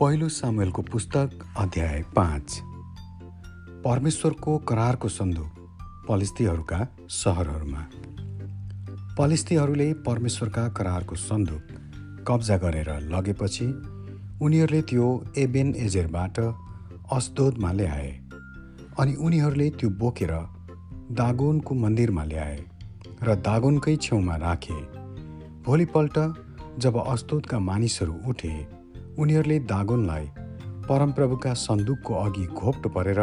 पहिलो सामेलको पुस्तक अध्याय पाँच। परमेश्वरको करारको सन्दुक पलिस्तीहरूका सहरहरूमा। पलिस्तीहरूले परमेश्वरका करारको सन्दुक कब्जा गरेर लगेपछि उनीहरूले त्यो एबेन एजेरबाट अस्दोदमा ल्याए अनि उनीहरूले त्यो बोकेर दागोनको मन्दिरमा ल्याए र दागोनकै छेउमा राखे। भोलिपल्ट जब अस्दोदका मानिसहरू उठे उनीहरूले दागोनलाई परमप्रभुका सन्दुकको अघि घोप्टो परेर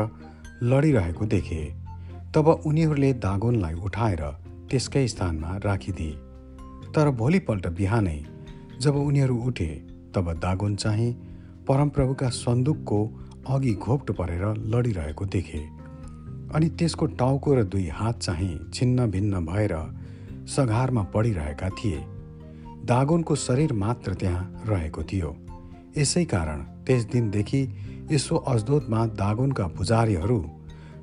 लडिरहेको देखे तब उनीहरूले दागोनलाई उठाएर त्यसकै स्थानमा राखिदिए। तर भोलिपल्ट बिहानै जब उनीहरू उठे तब दागोन चाहिँ परमप्रभुका सन्दुकको अघि घोप्टो परेर लडिरहेको देखे। अनि त्यसको टाउको र दुई हात चाहिँ छिन्न भिन्न भएर सघारमा पडिरहेका थिए। दागोनको शरीर मात्र त्यहाँ रहेको थियो। यसै कारण त्यस दिनदेखि यसो अजदोदमा दागोनका पुजारीहरू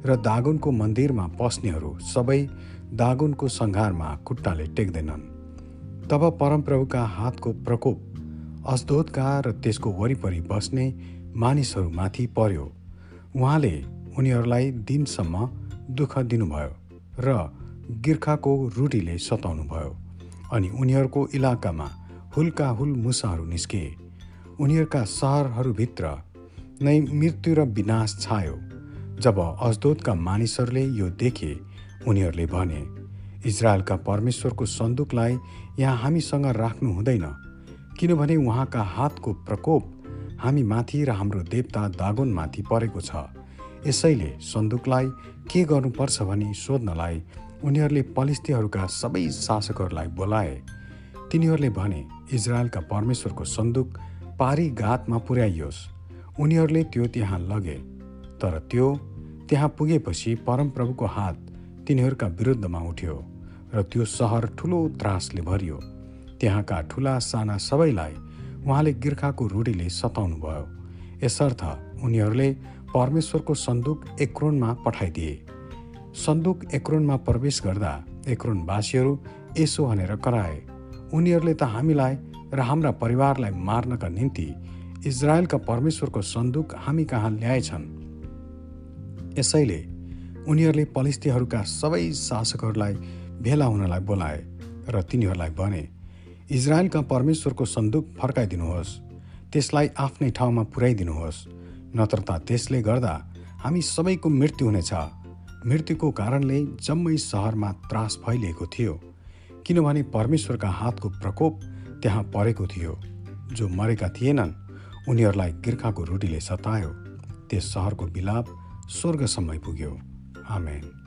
र दागोनको मन्दिरमा पस्नेहरू सबै दागोनको सङ्घारमा खुट्टाले टेक्दैनन्। तब परमप्रभुका हातको प्रकोप अजदोदका र त्यसको वरिपरि बस्ने मानिसहरूमाथि पर्यो। उहाँले उनीहरूलाई दिनसम्म दुःख दिनुभयो र गिर्खाको रुटीले सताउनुभयो अनि उनीहरूको इलाकामा हुल्का हुल मुसाहरू निस्के। उनीहरूका सहरहरूभित्र नै मृत्यु र विनाश छायो। जब अजदोदका मानिसहरूले यो देखे उनीहरूले भने इजरायलका परमेश्वरको सन्दुकलाई यहाँ हामीसँग राख्नु हुँदैन किनभने उहाँका हातको प्रकोप हामी माथि र हाम्रो देवता दागोनमाथि परेको छ। यसैले सन्दुकलाई के गर्नुपर्छ भनी सोध्नलाई उनीहरूले पलिस्तीहरूका सबै शासकहरूलाई बोलाए। तिनीहरूले भने इजरायलका परमेश्वरको सन्दुक पारी गातमा पुर्याइयोस्। उनीहरूले त्यो त्यहाँ लगे तर त्यो त्यहाँ पुगेपछि परमप्रभुको हात तिनीहरूका विरुद्धमा उठ्यो र त्यो सहर ठुलो त्रासले भरियो। त्यहाँका ठुला साना सबैलाई उहाँले गिर्खाको रूढीले सताउनु भयो यसर्थ उनीहरूले परमेश्वरको सन्दुक एक्रोनमा पठाइदिए। सन्दुक एक्रोनमा प्रवेश गर्दा एक्रोनवासीहरू यसो भनेर कराए उनीहरूले त हामीलाई र हाम्रा परिवारलाई मार्नका निम्ति इजरायलका परमेश्वरको सन्दुक हामी कहाँ ल्याएछन्? यसैले उनीहरूले पलिस्तीहरूका सबै शासकहरूलाई भेला हुनलाई बोलाए र तिनीहरूलाई भने इजरायलका परमेश्वरको सन्दुक फर्काइदिनुहोस्। त्यसलाई आफ्नै ठाउँमा पुर्याइदिनुहोस् नत्र त त्यसले गर्दा हामी सबैको मृत्यु हुनेछ। मृत्युको कारणले जम्मै सहरमा त्रास फैलिएको थियो। किनभने परमेश्वरका हातको प्रकोप त्यहाँ परेको थियो। जो मरेका थिएनन् उनीहरूलाई गिर्खाको रुटीले सतायो। त्यस सहरको बिलाप स्वर्गसम्म पुग्यो। आमेन।